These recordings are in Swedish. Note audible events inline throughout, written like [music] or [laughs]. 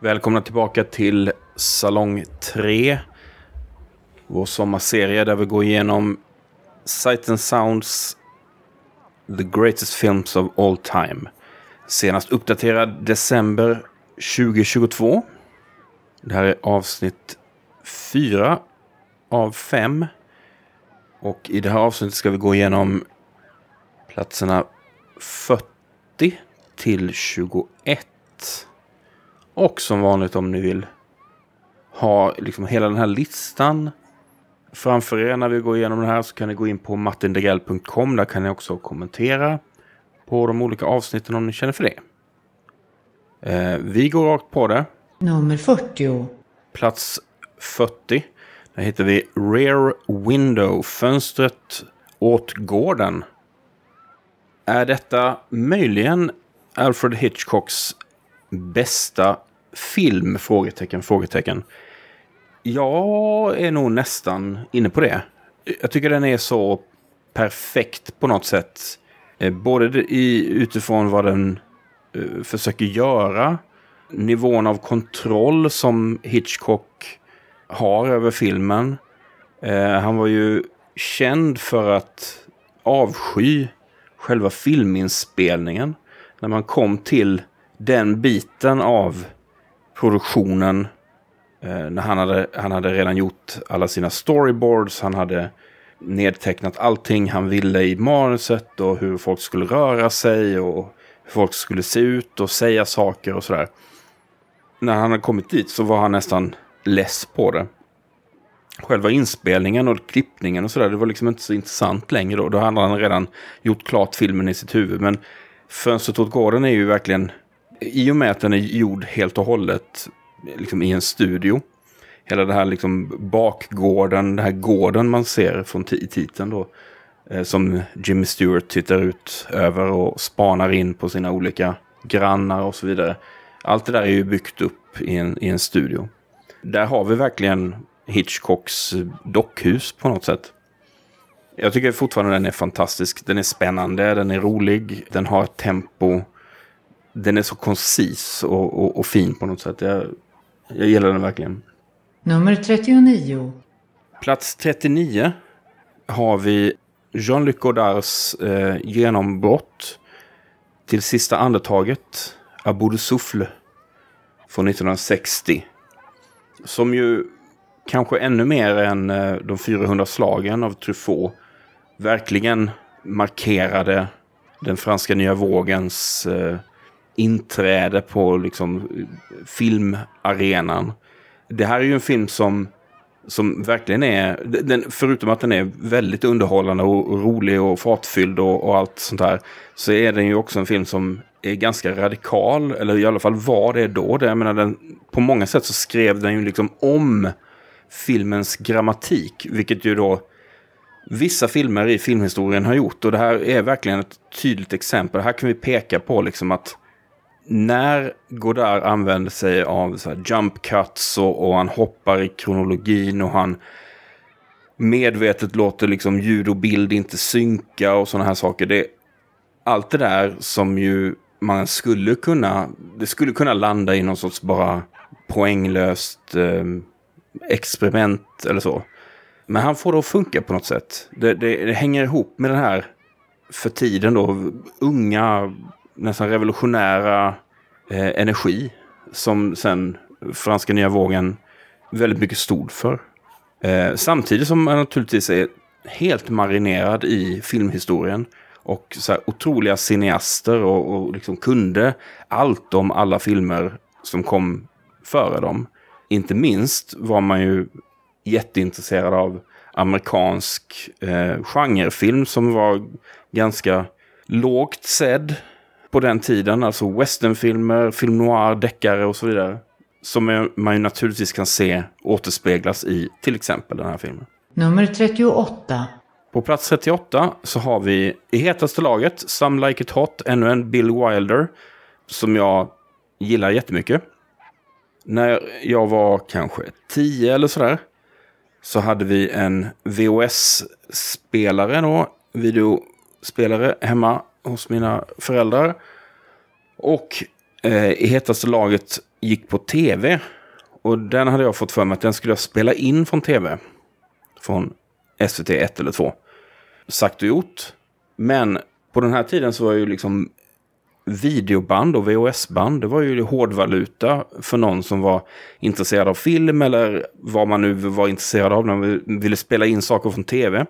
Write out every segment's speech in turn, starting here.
Välkomna tillbaka till Salong 3. Vår sommarserie där vi går igenom Sight and Sounds The Greatest Films of All Time. Senast uppdaterad december 2022. Det här är avsnitt 4 av 5. Och i det här avsnittet ska vi gå igenom platserna 40 till 21. Och som vanligt om ni vill ha liksom hela den här listan framför er när vi går igenom det här så kan ni gå in på martindegell.com. Där kan ni också kommentera på de olika avsnitten om ni känner för det. Eh, vi går rakt på det. Nummer 40. Plats 40. Där hittar vi Rear Window, fönstret åt gården. Är detta möjligen Alfred Hitchcocks bästa film? Frågetecken, frågetecken. Jag är nog nästan inne på det. Jag tycker den är så perfekt på något sätt. Eh, både i, utifrån vad den uh, försöker göra. Nivån av kontroll som Hitchcock har över filmen. Uh, han var ju känd för att avsky själva filminspelningen. När man kom till den biten av produktionen Eh, när han, hade, han hade redan gjort alla sina storyboards. Han hade nedtecknat allting han ville i manuset och hur folk skulle röra sig och hur folk skulle se ut och säga saker och sådär. När han hade kommit dit så var han nästan less på det. Själva inspelningen och klippningen och sådär, det var liksom inte så intressant längre då. Då hade han redan gjort klart filmen i sitt huvud. Men Fönstret åt gården är ju verkligen, i och med att den är gjord helt och hållet liksom i en studio. Hela den här liksom bakgården, den här gården man ser från titeln då. Eh, som Jimmy Stewart tittar ut över och spanar in på sina olika grannar och så vidare. Allt det där är ju byggt upp i en, i en studio. Där har vi verkligen Hitchcocks dockhus på något sätt. Jag tycker fortfarande den är fantastisk. Den är spännande, den är rolig, den har ett tempo. Den är så koncis och, och, och fin på något sätt. Jag, jag gillar den verkligen. Nummer 39. Plats 39 har vi Jean-Luc Godards eh, genombrott till sista andetaget, Abu de Souffle, från 1960. Som ju kanske ännu mer än eh, de 400 slagen av Truffaut verkligen markerade den franska nya vågens eh, inträde på liksom, filmarenan. Det här är ju en film som, som verkligen är, den, förutom att den är väldigt underhållande och, rolig och fartfylld och, och, allt sånt här, så är den ju också en film som är ganska radikal, eller i alla fall var det då. Det, jag menar, den, på många sätt så skrev den ju liksom om filmens grammatik, vilket ju då vissa filmer i filmhistorien har gjort. Och det här är verkligen ett tydligt exempel. Här kan vi peka på liksom att när Godard använder sig av så jump cuts och, och, han hoppar i kronologin och han medvetet låter liksom ljud och bild inte synka och sådana här saker. Det, allt det där som ju man skulle kunna, det skulle kunna landa i någon sorts bara poänglöst eh, experiment eller så. Men han får det att funka på något sätt. Det, det, det hänger ihop med den här för tiden då unga nästan revolutionära eh, energi som sen franska nya vågen väldigt mycket stod för. Eh, samtidigt som man naturligtvis är helt marinerad i filmhistorien och så här otroliga cineaster och, och liksom kunde allt om alla filmer som kom före dem. Inte minst var man ju jätteintresserad av amerikansk eh, genrefilm som var ganska lågt sedd på den tiden. Alltså westernfilmer, film noir, deckare och så vidare. Som man ju naturligtvis kan se återspeglas i till exempel den här filmen. Nummer 38. På plats 38 så har vi i hetaste laget, Some Like It Hot, ännu en Bill Wilder. Som jag gillar jättemycket. När jag var kanske 10 eller sådär. Så hade vi en VHS-spelare då. Videospelare hemma hos mina föräldrar. Och eh, i hetaste laget gick på tv. Och den hade jag fått för mig att den skulle jag spela in från tv. Från SVT 1 eller 2. Sagt och gjort. Men på den här tiden så var ju liksom videoband och VHS-band, det var ju hårdvaluta för någon som var intresserad av film eller vad man nu var intresserad av när man ville spela in saker från tv.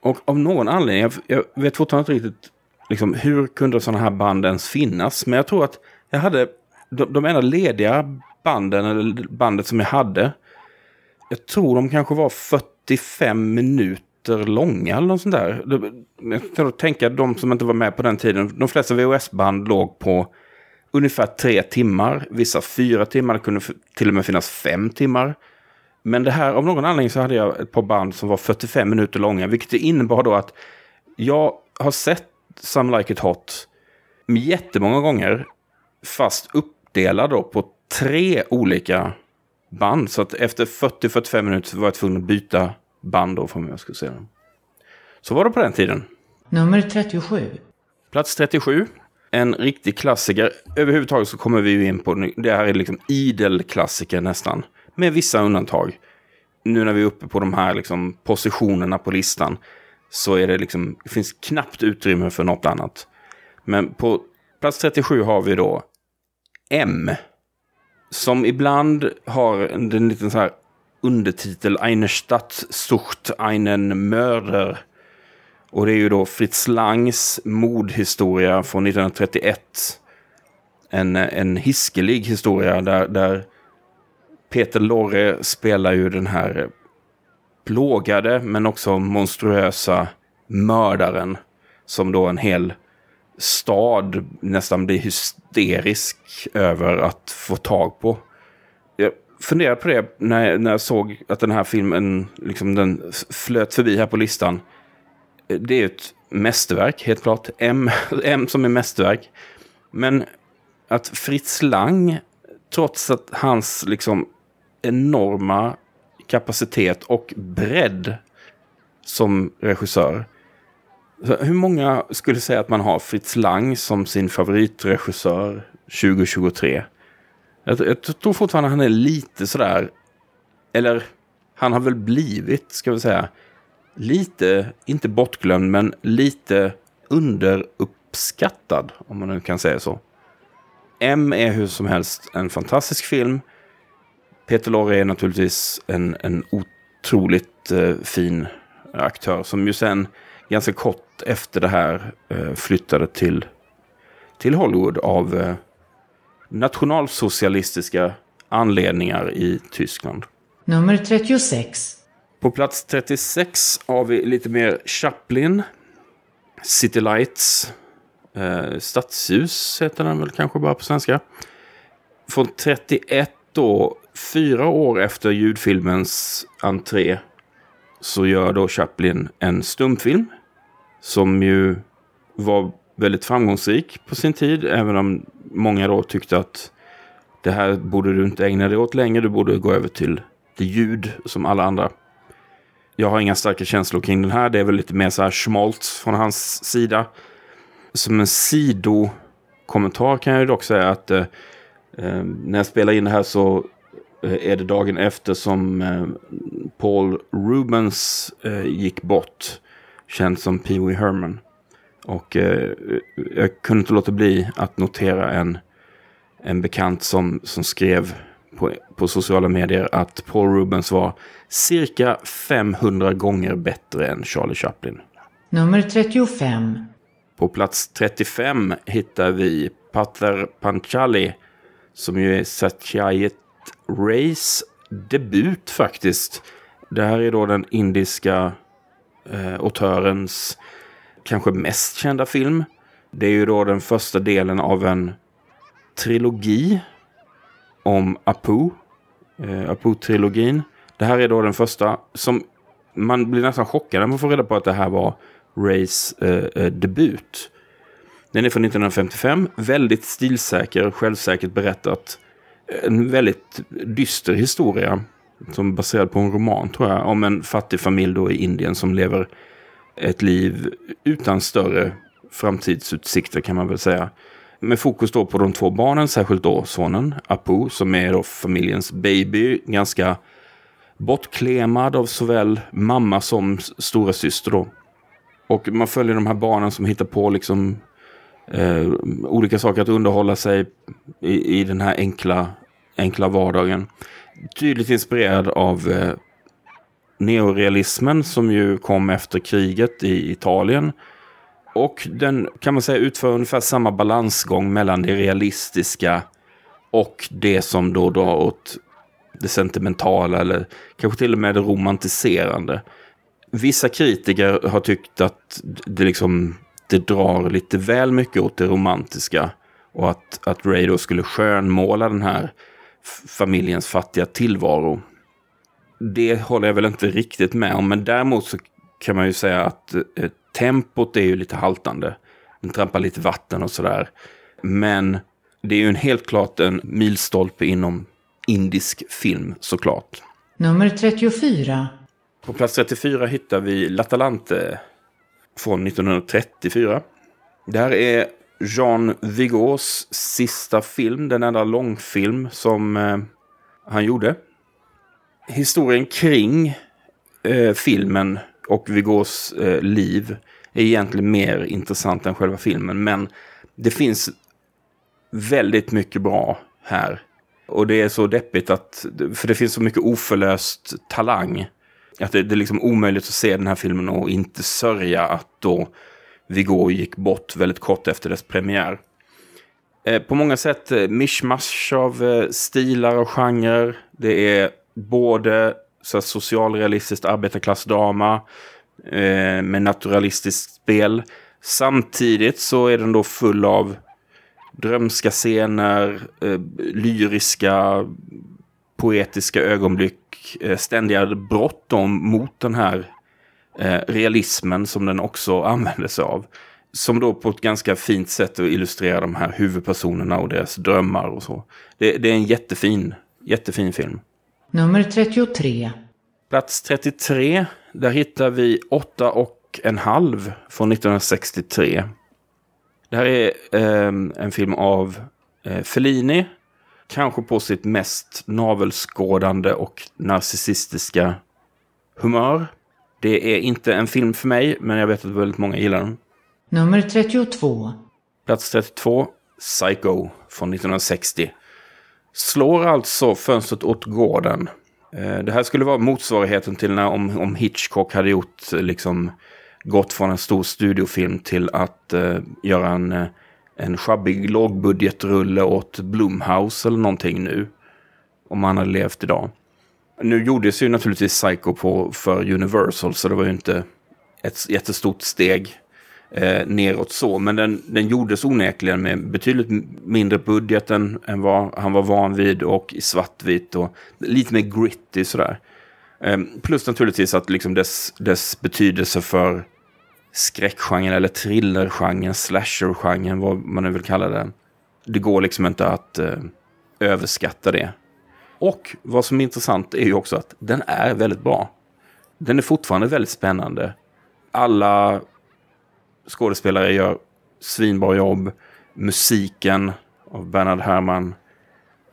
Och av någon anledning, jag, jag vet fortfarande inte riktigt liksom, hur kunde sådana här band ens finnas, men jag tror att jag hade de, de enda lediga banden, eller bandet som jag hade, jag tror de kanske var 45 minuter långa eller något sånt där. Jag kan tänka de som inte var med på den tiden. De flesta VHS-band låg på ungefär tre timmar. Vissa fyra timmar. Det kunde till och med finnas fem timmar. Men det här, av någon anledning så hade jag ett par band som var 45 minuter långa. Vilket innebar då att jag har sett Some Like It Hot jättemånga gånger. Fast uppdelad då på tre olika band. Så att efter 40-45 minuter var jag tvungen att byta band då, för jag skulle säga. Så var det på den tiden. Nummer 37. Plats 37. En riktig klassiker. Överhuvudtaget så kommer vi ju in på, det här är liksom idel klassiker nästan. Med vissa undantag. Nu när vi är uppe på de här liksom positionerna på listan. Så är det liksom, det finns knappt utrymme för något annat. Men på plats 37 har vi då M. Som ibland har en liten så här undertitel Eine Stadt sucht einen Mörder. Och det är ju då Fritz Langs mordhistoria från 1931. En, en hiskelig historia där, där Peter Lorre spelar ju den här plågade men också monstruösa mördaren. Som då en hel stad nästan blir hysterisk över att få tag på. Jag funderade på det när jag, när jag såg att den här filmen liksom den flöt förbi här på listan. Det är ett mästerverk, helt klart. M, [laughs] M som är mästerverk. Men att Fritz Lang, trots att hans liksom enorma kapacitet och bredd som regissör. hur många skulle säga att man har Fritz Lang som sin favoritregissör 2023? Jag, jag tror fortfarande han är lite sådär, eller han har väl blivit, ska vi säga, lite, inte bortglömd, men lite underuppskattad, om man nu kan säga så. M är hur som helst en fantastisk film. Peter Lorre är naturligtvis en, en otroligt eh, fin aktör som ju sen ganska kort efter det här eh, flyttade till, till Hollywood av eh, nationalsocialistiska anledningar i Tyskland. Nummer 36. På plats 36 har vi lite mer Chaplin. City Lights. Eh, Stadsljus heter den väl kanske bara på svenska. Från 31 då, fyra år efter ljudfilmens entré, så gör då Chaplin en stumfilm. Som ju var väldigt framgångsrik på sin tid, även om många då tyckte att det här borde du inte ägna dig åt längre, du borde gå över till det ljud som alla andra. Jag har inga starka känslor kring den här, det är väl lite mer så här schmaltz från hans sida. Som en sidokommentar kan jag dock säga att eh, eh, när jag spelar in det här så är det dagen efter som eh, Paul Rubens eh, gick bort. Känd som Pee Wee Herman. Och eh, jag kunde inte låta bli att notera en, en bekant som, som skrev på, på sociala medier att Paul Rubens var cirka 500 gånger bättre än Charlie Chaplin. Nummer 35. På plats 35 hittar vi Pater Panchali som ju är Satyajit Rays debut faktiskt. Det här är då den indiska eh, autörens kanske mest kända film. Det är ju då den första delen av en trilogi om Apu. Eh, Apu-trilogin. Det här är då den första som man blir nästan chockad när man får reda på att det här var Rays eh, eh debut. Den är från 1955, väldigt stilsäker, självsäkert berättat. En väldigt dyster historia som är baserad på en roman tror jag, om en fattig familj då i Indien som lever ett liv utan större framtidsutsikter kan man väl säga. Med fokus då på de två barnen, särskilt då sonen Apu, som är då familjens baby. Ganska bortklemad av såväl mamma som stora syster då. Och man följer de här barnen som hittar på liksom eh, olika saker att underhålla sig i, i den här enkla, enkla vardagen. Tydligt inspirerad av eh, neorealismen som ju kom efter kriget i Italien. Och den kan man säga utför ungefär samma balansgång mellan det realistiska och det som då drar åt det sentimentala eller kanske till och med det romantiserande. Vissa kritiker har tyckt att det liksom det drar lite väl mycket åt det romantiska och att, att Ray då skulle skönmåla den här familjens fattiga tillvaro. Det håller jag väl inte riktigt med om, men däremot så kan man ju säga att eh, tempot är ju lite haltande. Den trampar lite vatten och sådär. Men det är ju en helt klart en milstolpe inom indisk film såklart. Nummer 34. På plats 34 hittar vi L'Atalante från 1934. Det här är Jean Vigors sista film, den enda långfilm som eh, han gjorde. Historien kring eh, filmen och Vigors eh, liv är egentligen mer intressant än själva filmen. Men det finns väldigt mycket bra här. Och det är så deppigt att, för det finns så mycket oförlöst talang. Att det, det är liksom omöjligt att se den här filmen och inte sörja att då Viggo gick bort väldigt kort efter dess premiär. Eh, på många sätt eh, mischmasch av eh, stilar och genrer. Det är både så socialrealistiskt arbetarklassdrama eh, med naturalistiskt spel. Samtidigt så är den då full av drömska scener, eh, lyriska, poetiska ögonblick, ständiga brott mot den här eh, realismen som den också [laughs] använder sig av. Som då på ett ganska fint sätt illustrerar de här huvudpersonerna och deras drömmar och så. Det, det är en jättefin, jättefin film. Nummer 33. Plats 33, där hittar vi 8 och en halv från 1963. Det här är eh, en film av eh, Fellini. Kanske på sitt mest navelskådande och narcissistiska humör. Det är inte en film för mig, men jag vet att väldigt många gillar den. Nummer 32. Plats 32, Psycho från 1960. Slår alltså fönstret åt gården. Eh, det här skulle vara motsvarigheten till när om, om Hitchcock hade gjort liksom gått från en stor studiofilm till att uh, göra en, uh, en sjabbig lågbudgetrulle åt Blumhouse eller någonting nu. Om han hade levt idag. Nu gjordes ju naturligtvis Psycho på, för Universal så det var ju inte ett jättestort steg eh, neråt så. Men den, den gjordes onekligen med betydligt mindre budget än, än vad han var van vid och i svartvitt och lite mer gritty sådär. Eh, plus naturligtvis att liksom dess, dess betydelse för skräckgenren eller thrillergenren, slashergenren, vad man nu vill kalla den. Det går liksom inte att eh, överskatta det. Och vad som är intressant är ju också att den är väldigt bra. Den är fortfarande väldigt spännande. Alla skådespelare gör svinbra jobb. Musiken av Bernard Herrmann.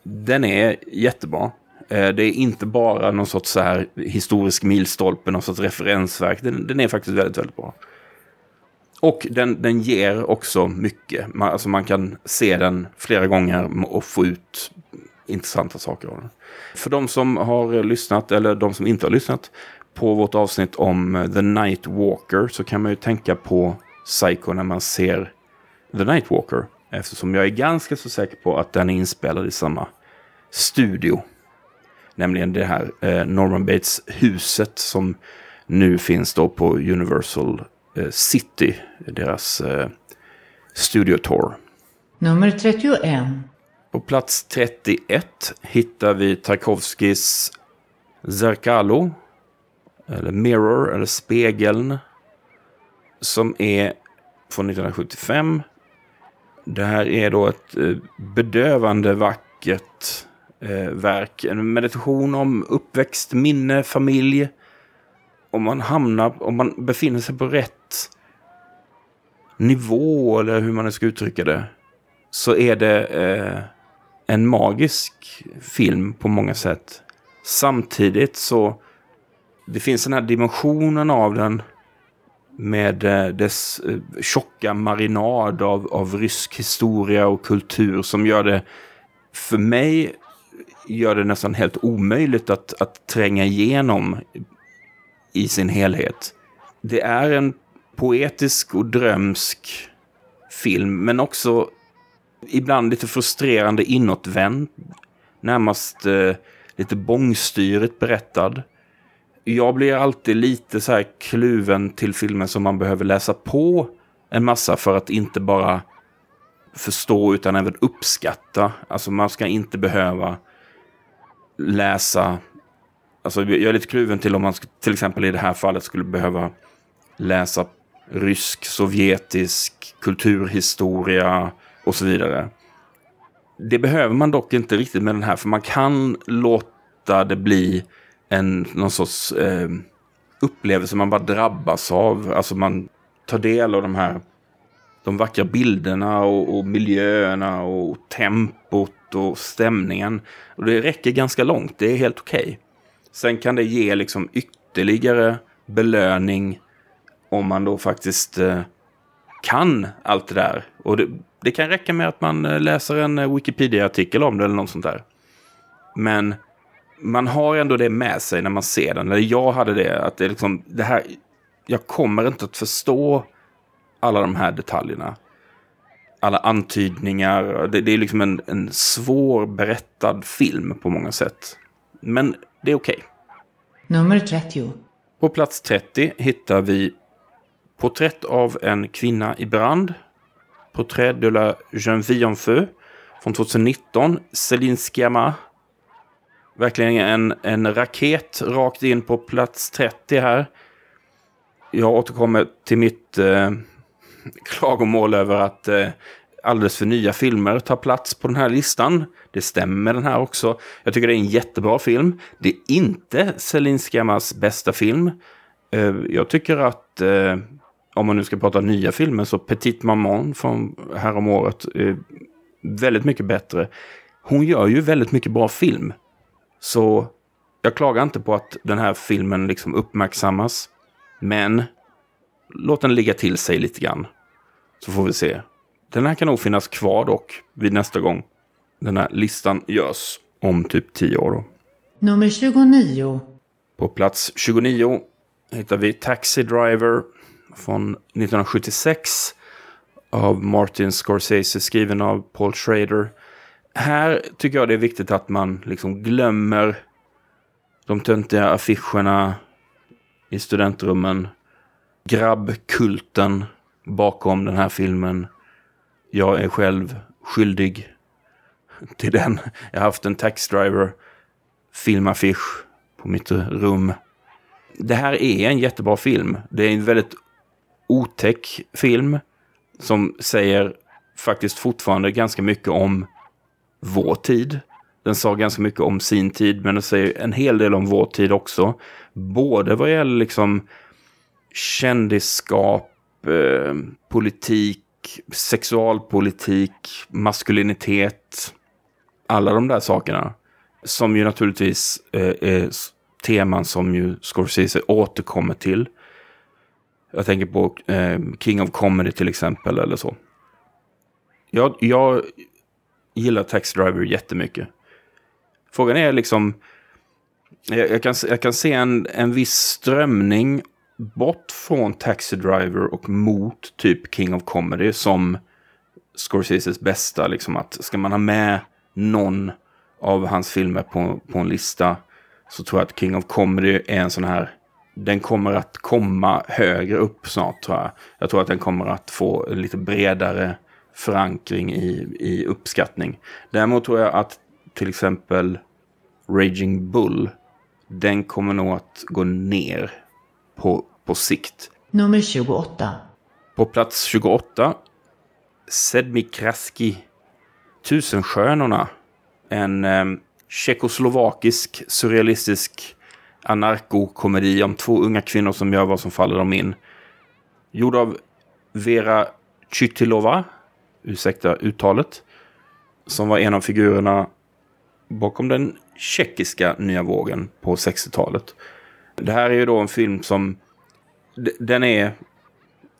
Den är jättebra. Eh, det är inte bara någon sorts så här historisk milstolpe, någon sorts referensverk. Den, den är faktiskt väldigt, väldigt bra. Och den, den ger också mycket. Man, alltså man kan se den flera gånger och få ut intressanta saker av den. För de som har lyssnat, eller de som inte har lyssnat, på vårt avsnitt om eh, The Night Walker så kan man ju tänka på Psycho när man ser The Night Walker. Eftersom jag är ganska så säker på att den är inspelad i samma studio. Nämligen det här eh, Norman Bates-huset som nu finns då på Universal City. Deras eh, Studio Tour. Nummer 31. På plats 31 hittar vi Tarkovskis Zerkalo. Eller Mirror, eller Spegeln. Som är från 1975. Det här är då ett eh, bedövande vackert eh, verk. En meditation om uppväxt, minne, familj. Om man hamnar, om man befinner sig på rätt nivå eller hur man ska uttrycka det så är det eh, en magisk film på många sätt. Samtidigt så det finns den här dimensionen av den med eh, dess eh, tjocka marinad av, av rysk historia och kultur som gör det, för mig, gör det nästan helt omöjligt att, att tränga igenom i sin helhet. Det är en poetisk och drömsk film, men också ibland lite frustrerande inåtvänd. Närmast eh, lite bångstyrigt berättad. Jag blir alltid lite så här kluven till filmen som man behöver läsa på en massa för att inte bara förstå utan även uppskatta. Alltså man ska inte behöva läsa. Alltså jag är lite kluven till om man till exempel i det här fallet skulle behöva läsa rysk, sovjetisk kulturhistoria och så vidare. Det behöver man dock inte riktigt med den här, för man kan låta det bli en någon sorts eh, upplevelse man bara drabbas av. Alltså man tar del av de här de vackra bilderna och, och miljöerna och tempot och stämningen. Och det räcker ganska långt, det är helt okej. Okay. Sen kan det ge liksom ytterligare belöning om man då faktiskt eh, kan allt det där. Och det, det, kan räcka med att man eh, läser en eh, Wikipedia-artikel om det eller något sånt där. Men man har ändå det med sig när man ser den. Eller jag hade det, att det är liksom, det här, jag kommer inte att förstå alla de här detaljerna. Alla antydningar. Det, det är liksom en, en svårberättad film på många sätt. Men det är okej. Okay. Nummer 30. På plats 30 hittar vi Porträtt av en kvinna i brand. Porträtt de la jeune fille en feu från 2019. Céline Sciamma. Verkligen en, en raket rakt in på plats 30 här. Jag återkommer till mitt eh, [laughs] klagomål över att eh, alldeles för nya filmer tar plats på den här listan. Det stämmer med den här också. Jag tycker det är en jättebra film. Det är inte Céline Sciammas bästa film. Eh, jag tycker att eh, om man nu ska prata nya filmer, så Petit Maman från häromåret är väldigt mycket bättre. Hon gör ju väldigt mycket bra film. Så jag klagar inte på att den här filmen liksom uppmärksammas. Men låt den ligga till sig lite grann. Så får vi se. Den här kan nog finnas kvar dock vid nästa gång den här listan görs om typ tio år. Då. Nummer 29. På plats 29 hittar vi Taxi Driver från 1976 av Martin Scorsese skriven av Paul Schrader. Här tycker jag det är viktigt att man liksom glömmer de töntiga affischerna i studentrummen. Grabbkulten bakom den här filmen. Jag är själv skyldig till den. Jag har haft en taxdriver filmaffisch på mitt rum. Det här är en jättebra film. Det är en väldigt otäck film som säger faktiskt fortfarande ganska mycket om vår tid. Den sa ganska mycket om sin tid, men den säger en hel del om vår tid också. Både vad gäller liksom kändisskap, eh, politik, sexualpolitik, maskulinitet. Alla de där sakerna. Som ju naturligtvis eh, är teman som ju Scorsese återkommer till. Jag tänker på eh, King of Comedy till exempel eller så. Jag, jag gillar Taxi Driver jättemycket. Frågan är liksom, jag, jag, kan, jag kan se en, en viss strömning bort från Taxi Driver och mot typ King of Comedy som Scorseses bästa. Liksom att ska man ha med någon av hans filmer på, på en lista så tror jag att King of Comedy är en sån här den kommer att komma högre upp snart tror jag. Jag tror att den kommer att få en lite bredare förankring i, i uppskattning. Däremot tror jag att till exempel Raging Bull, den kommer nog att gå ner på, på sikt. Nummer 28. På plats 28, Sedmi Kraski, Tusenskönorna. En eh, tjeckoslovakisk surrealistisk anarkokomedi om två unga kvinnor som gör vad som faller dem in. Gjord av Vera Chytilova, ursäkta uttalet. som var en av figurerna bakom den tjeckiska nya vågen på 60-talet. Det här är ju då en film som, den är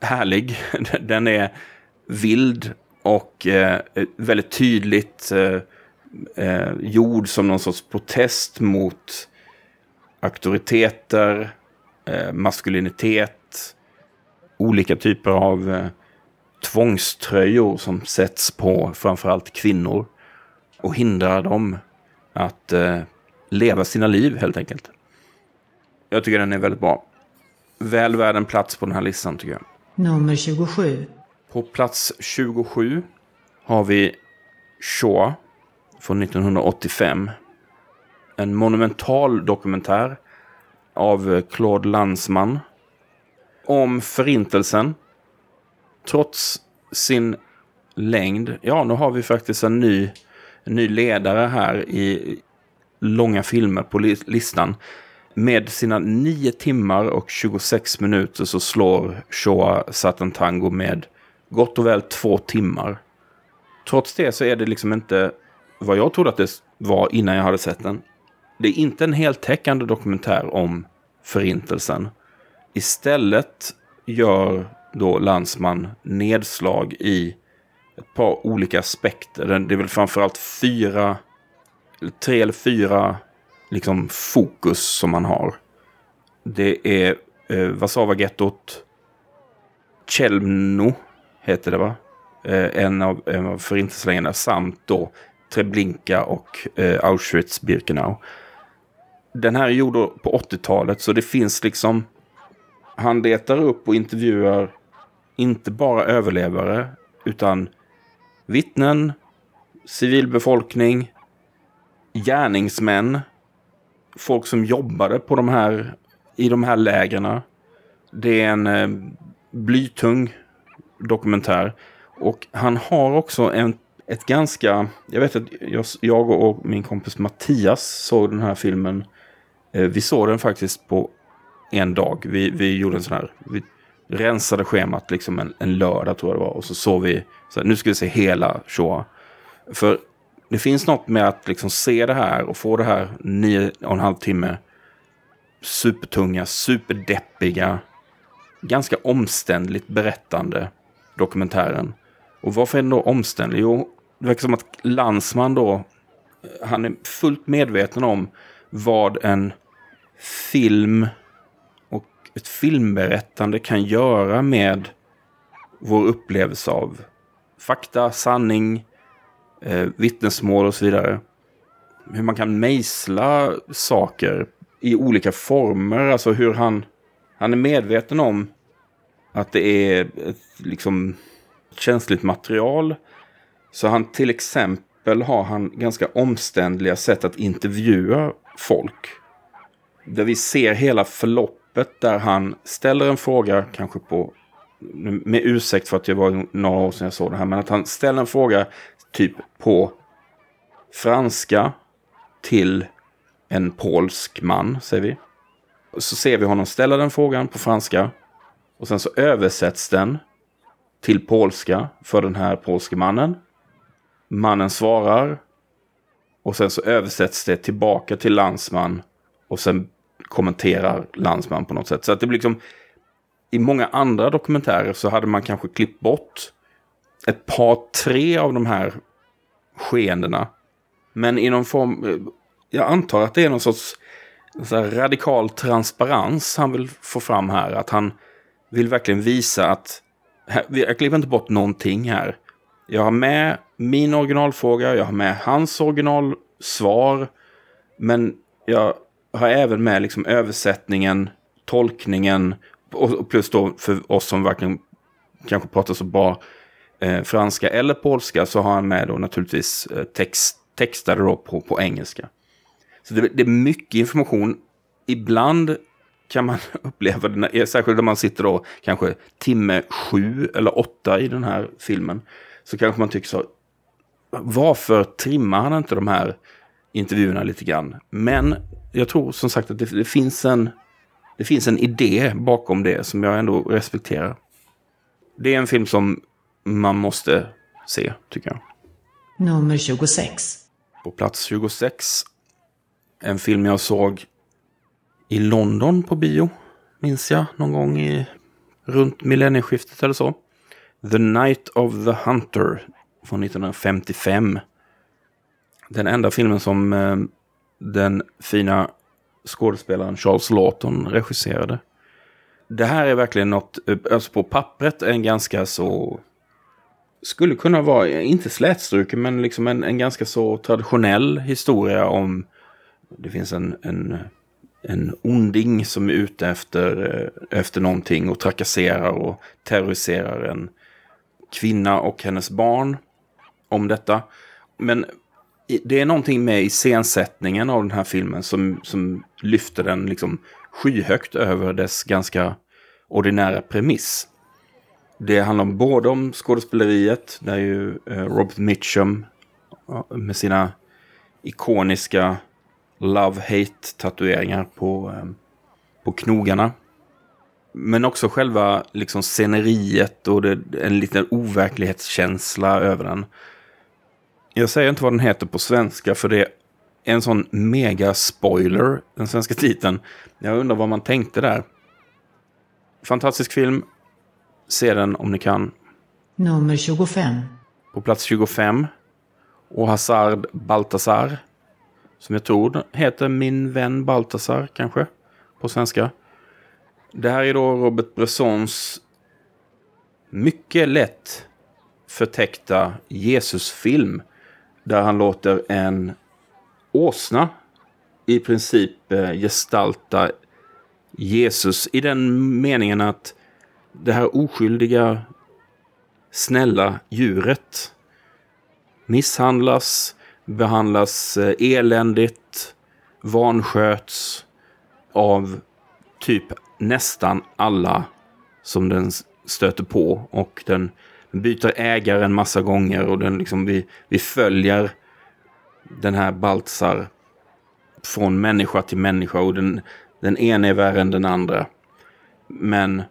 härlig, [laughs] den är vild och eh, väldigt tydligt eh, eh, gjord som någon sorts protest mot auktoriteter, eh, maskulinitet, olika typer av eh, tvångströjor som sätts på framförallt kvinnor och hindrar dem att eh, leva sina liv helt enkelt. Jag tycker den är väldigt bra. Väl värd en plats på den här listan tycker jag. Nummer 27. På plats 27 har vi Shaw från 1985. En monumental dokumentär av Claude Lanzmann om förintelsen. Trots sin längd, ja nu har vi faktiskt en ny, en ny ledare här i långa filmer på listan. Med sina 9 timmar och 26 minuter så slår Shoa Satan Tango med gott och väl två timmar. Trots det så är det liksom inte vad jag trodde att det var innan jag hade sett den. Det är inte en heltäckande dokumentär om förintelsen. Istället gör då Landsman nedslag i ett par olika aspekter. Det är väl framförallt fyra, tre eller fyra liksom fokus som man har. Det är eh, Warszawa-gettot, Chelmno heter det va? Eh, en av, en av förintelselägren samt då Treblinka och eh, Auschwitz-Birkenau. Den här är gjord på 80-talet så det finns liksom... Han letar upp och intervjuar inte bara överlevare utan vittnen, civilbefolkning, gärningsmän, folk som jobbade på de här, i de här lägren. Det är en eh, blytung dokumentär. Och han har också en, ett ganska... Jag vet att jag, jag och min kompis Mattias såg den här filmen. Eh, vi såg den faktiskt på en dag. Vi, vi gjorde en sån här... Vi rensade schemat liksom en, en lördag tror jag det var. Och så såg vi... Så här, nu ska vi se hela Shoah. För det finns något med att liksom se det här och få det här nio och en halv timme supertunga, superdeppiga, ganska omständligt berättande dokumentären. Och varför är den då omständlig? Jo, det verkar som att Landsman då, eh, han är fullt medveten om vad en film och ett filmberättande kan göra med vår upplevelse av fakta, sanning, eh, vittnesmål och så vidare. Hur man kan mejsla saker i olika former. Alltså hur han, han är medveten om att det är ett liksom känsligt material. Så han till exempel har han ganska omständliga sätt att intervjua folk. Där vi ser hela förloppet där han ställer en fråga, kanske på, med ursäkt för att det var några år sedan jag såg det här, men att han ställer en fråga typ på franska till en polsk man, säger vi. Så ser vi honom ställa den frågan på franska. Och sen så översätts den till polska för den här polske mannen. Mannen svarar. Och sen så översätts det tillbaka till landsman. Och sen kommenterar landsman på något sätt. Så att det blir liksom... I många andra dokumentärer så hade man kanske klippt bort ett par, tre av de här skeendena. Men i någon form, eh, jag antar att det är någon sorts radikal transparens han vill få fram här. Att han vill verkligen visa att, jag klipper inte bort någonting här. Jag har med min originalfråga, jag har med hans originalsvar. Men jag har även med liksom översättningen, tolkningen och plus då för oss som verkligen kanske pratar så bra eh, franska eller polska så har han med då naturligtvis eh, text, textade då på, på engelska. Så det, det, är mycket information. Ibland kan man [laughs] uppleva det, särskilt när man sitter då kanske timme sju eller åtta i den här filmen. Så kanske man tycker så, varför trimmar han inte de här intervjuerna lite grann? Men jag tror som sagt att det, det finns en det finns en idé bakom det som jag ändå respekterar. Det är en film som man måste se, tycker jag. Nummer 26. På plats 26. En film jag såg i London på bio. Minns jag någon gång i runt millennieskiftet eller så. The Night of the Hunter från 1955. Den enda filmen som eh, den fina skådespelaren Charles Lawton regisserade. Det här är verkligen något, eh, alltså på pappret en ganska så skulle kunna vara, inte slätstruken, men liksom en, en ganska så traditionell historia om det finns en, en, en onding som är ute efter, eh, efter någonting och trakasserar och terroriserar en kvinna och hennes barn om detta. Men det är någonting med iscensättningen av den här filmen som, som lyfter den liksom skyhögt över dess ganska ordinära premiss. Det handlar om både om skådespeleriet, där ju eh, Robert Mitchum eh, med sina ikoniska love-hate-tatueringar på, eh, på knogarna. Men också själva liksom sceneriet och det, en liten overklighetskänsla över den. Jag säger inte vad den heter på svenska för det är en sån mega spoiler, den svenska titeln. Jag undrar vad man tänkte där. Fantastisk film, Se den om ni kan. Nummer 25. På plats 25. Och Hazard Baltasar. Som jag tror heter Min vän Baltasar kanske. På svenska. Det här är då Robert Bressons mycket lätt förtäckta Jesusfilm. Där han låter en åsna i princip eh, gestalta Jesus i den meningen att det här oskyldiga, snälla djuret misshandlas, behandlas eh, eländigt, vansköts av typ nästan alla som den stöter på. Och den byter ägare en massa gånger och den liksom, vi, vi följer den här Baltzar från människa till människa och den, den ena är värre än den andra. Men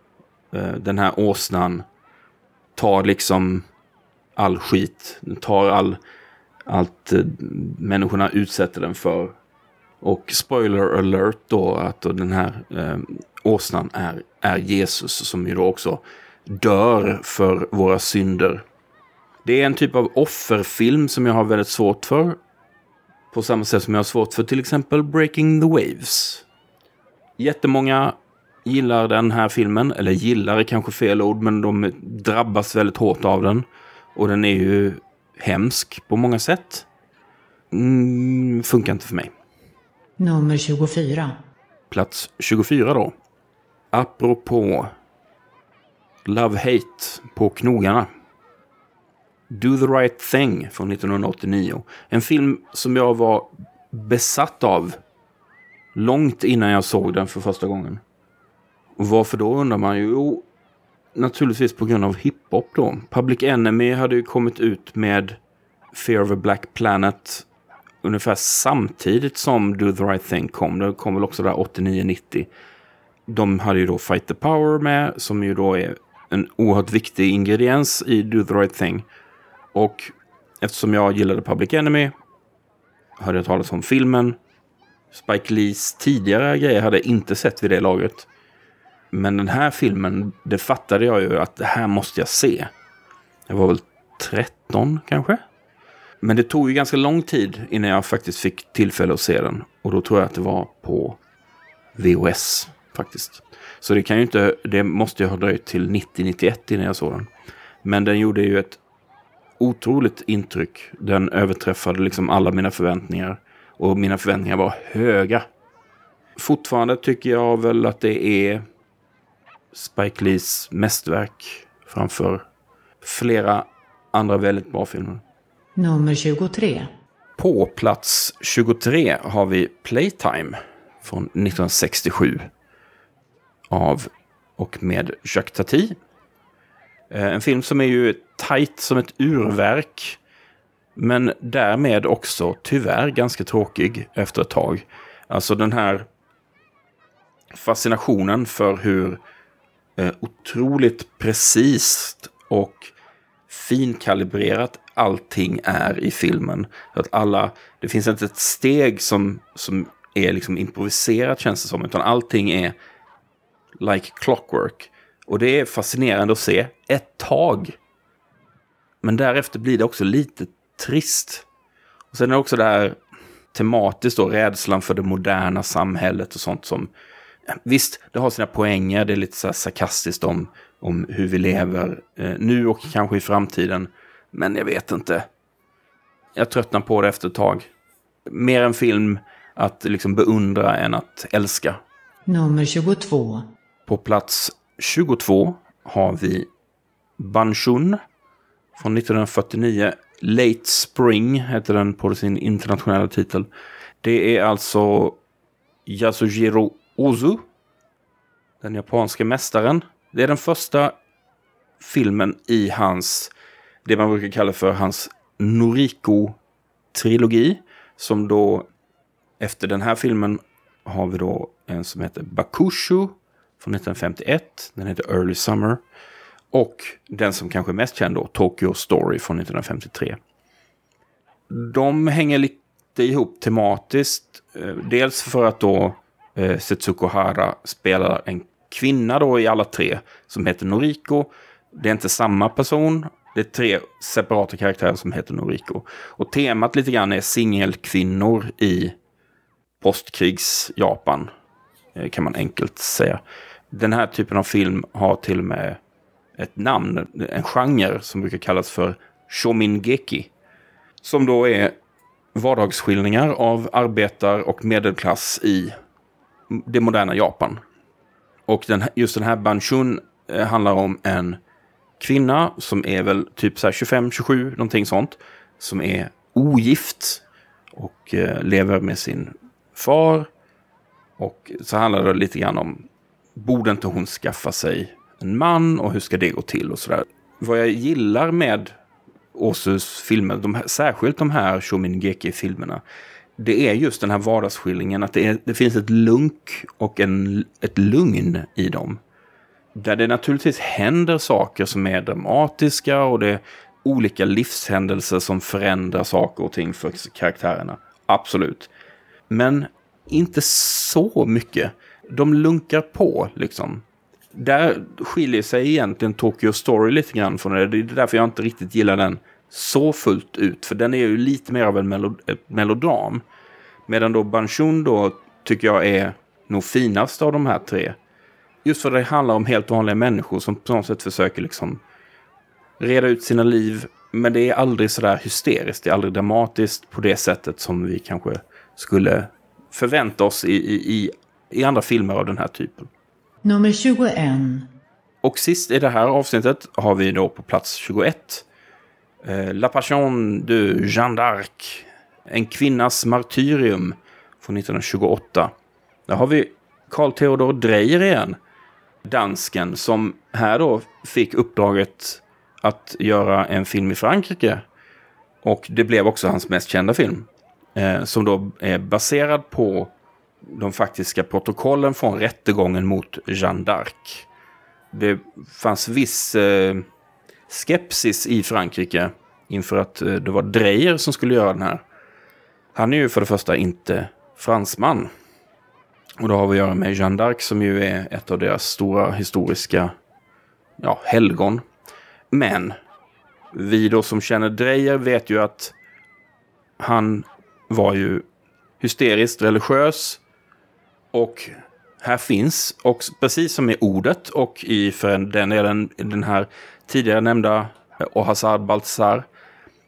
Eh, den här åsnan tar liksom all skit. Den tar all, allt eh, människorna utsätter den för. Och spoiler alert då att då den här eh, åsnan är, är Jesus som ju då också dör för våra synder. Det är en typ av offerfilm som jag har väldigt svårt för. På samma sätt som jag har svårt för till exempel Breaking the Waves. Jättemånga gillar den här filmen. Eller gillar är kanske fel ord, men de drabbas väldigt hårt av den. Och den är ju hemsk på många sätt. Mm, funkar inte för mig. Nummer 24. Plats 24 då. Apropå Love-Hate på knogarna. Do the right thing från 1989. En film som jag var besatt av långt innan jag såg den för första gången. Och varför då undrar man ju? Jo, naturligtvis på grund av hiphop då. Public Enemy hade ju kommit ut med Fear of a Black Planet ungefär samtidigt som Do the Right Thing kom. Det kom väl också där 89-90. De hade ju då Fight the Power med, som ju då är en oerhört viktig ingrediens i Do the Right Thing. Och eftersom jag gillade Public Enemy hörde jag talas om filmen. Spike Lees tidigare grejer hade jag inte sett vid det laget. Men den här filmen, det fattade jag ju att det här måste jag se. Jag var väl 13 kanske. Men det tog ju ganska lång tid innan jag faktiskt fick tillfälle att se den. Och då tror jag att det var på VOS faktiskt. Så det kan ju inte, det måste ju ha dröjt till 90-91 innan jag såg den. Men den gjorde ju ett otroligt intryck. Den överträffade liksom alla mina förväntningar. Och mina förväntningar var höga. Fortfarande tycker jag väl att det är Spike Lees mästerverk framför flera andra väldigt bra filmer. Nummer 23. På plats 23 har vi Playtime från 1967 av och med Jacques Tati. Eh, en film som är ju tajt som ett urverk. Men därmed också tyvärr ganska tråkig efter ett tag. Alltså den här fascinationen för hur eh, otroligt precis och finkalibrerat allting är i filmen. Att alla, det finns inte ett steg som, som är liksom improviserat känns det som, utan allting är like clockwork. Och det är fascinerande att se ett tag. Men därefter blir det också lite trist. Och sen är det också det här tematiskt då, rädslan för det moderna samhället och sånt som... Visst, det har sina poänger, det är lite så här sarkastiskt om, om hur vi lever eh, nu och kanske i framtiden. Men jag vet inte. Jag tröttnar på det efter ett tag. Mer en film att liksom beundra än att älska. Nummer 22. På plats 22 har vi Banshun från 1949. Late Spring heter den på sin internationella titel. Det är alltså Yasujiro Ozu, den japanska mästaren. Det är den första filmen i hans, det man brukar kalla för hans Noriko-trilogi. Som då, efter den här filmen har vi då en som heter Bakushu från 1951. Den heter Early Summer. Och den som kanske är mest känd då, Tokyo Story från 1953. De hänger lite ihop tematiskt. Eh, dels för att då eh, Setsuko Hara spelar en kvinna då i alla tre som heter Noriko. Det är inte samma person. Det är tre separata karaktärer som heter Noriko. Och temat lite grann är singelkvinnor i postkrigs-Japan. Eh, kan man enkelt säga. Den här typen av film har till och med ett namn, en genre som brukar kallas för shomingeki. Som då är vardagsskildringar av arbetar och medelklass i det moderna Japan. Och den, just den här Banshun eh, handlar om en kvinna som är väl typ 25-27, någonting sånt. Som är ogift och eh, lever med sin far. Och så handlar det lite grann om, borde inte hon skaffa sig en man och hur ska det gå till och sådär. Vad jag gillar med Åsus filmer, de här, särskilt de här Shomin Geki-filmerna, det är just den här vardagsskildringen, att det, är, det finns ett lunk och en, ett lugn i dem. Där det naturligtvis händer saker som är dramatiska och det är olika livshändelser som förändrar saker och ting för karaktärerna. Absolut. Men inte så mycket. De lunkar på liksom. Där skiljer sig egentligen Tokyo Story lite grann från det. Det är därför jag inte riktigt gillar den så fullt ut. För den är ju lite mer av en melod melodram. Medan då Banshun då tycker jag är nog finast av de här tre. Just för det handlar om helt vanliga människor som på något sätt försöker liksom reda ut sina liv. Men det är aldrig sådär hysteriskt. Det är aldrig dramatiskt på det sättet som vi kanske skulle förvänta oss i, i, i, i andra filmer av den här typen. Nummer 21. Och sist i det här avsnittet har vi då på plats 21 eh, La Passion de Jeanne d'Arc. En kvinnas martyrium från 1928. Där har vi Carl Theodor Dreyer igen. Dansken som här då fick uppdraget att göra en film i Frankrike. Och det blev också hans mest kända film. Eh, som då är baserad på de faktiska protokollen från rättegången mot Jeanne d'Arc. Det fanns viss eh, skepsis i Frankrike inför att eh, det var Dreyer som skulle göra den här. Han är ju för det första inte fransman. Och då har vi att göra med Jeanne d'Arc som ju är ett av deras stora historiska ja, helgon. Men vi då som känner Dreyer vet ju att han var ju hysteriskt religiös. Och här finns, och precis som i ordet och i för den delen den här tidigare nämnda Ohazard Baltzar.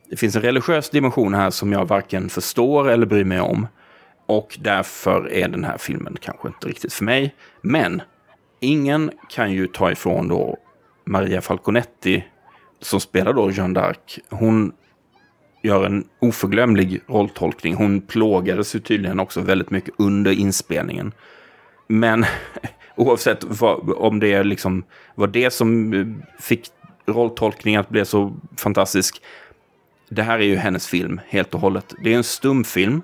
Det finns en religiös dimension här som jag varken förstår eller bryr mig om. Och därför är den här filmen kanske inte riktigt för mig. Men ingen kan ju ta ifrån då Maria Falconetti som spelar då Jeanne d'Arc. Hon gör en oförglömlig rolltolkning. Hon plågades ju tydligen också väldigt mycket under inspelningen. Men [laughs] oavsett vad, om det liksom var det som eh, fick rolltolkningen att bli så fantastisk. Det här är ju hennes film helt och hållet. Det är en stumfilm.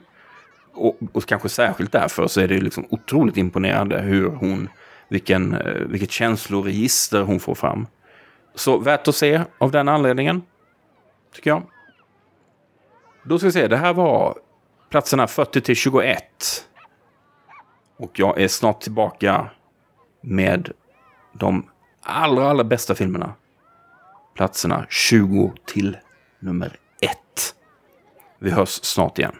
Och, och kanske särskilt därför så är det liksom otroligt imponerande hur hon, vilken, eh, vilket känsloregister hon får fram. Så värt att se av den anledningen. tycker jag. Då ska vi se, det här var platserna 40 till 21. Och jag är snart tillbaka med de allra, allra bästa filmerna. Platserna 20 till nummer 1. Vi hörs snart igen.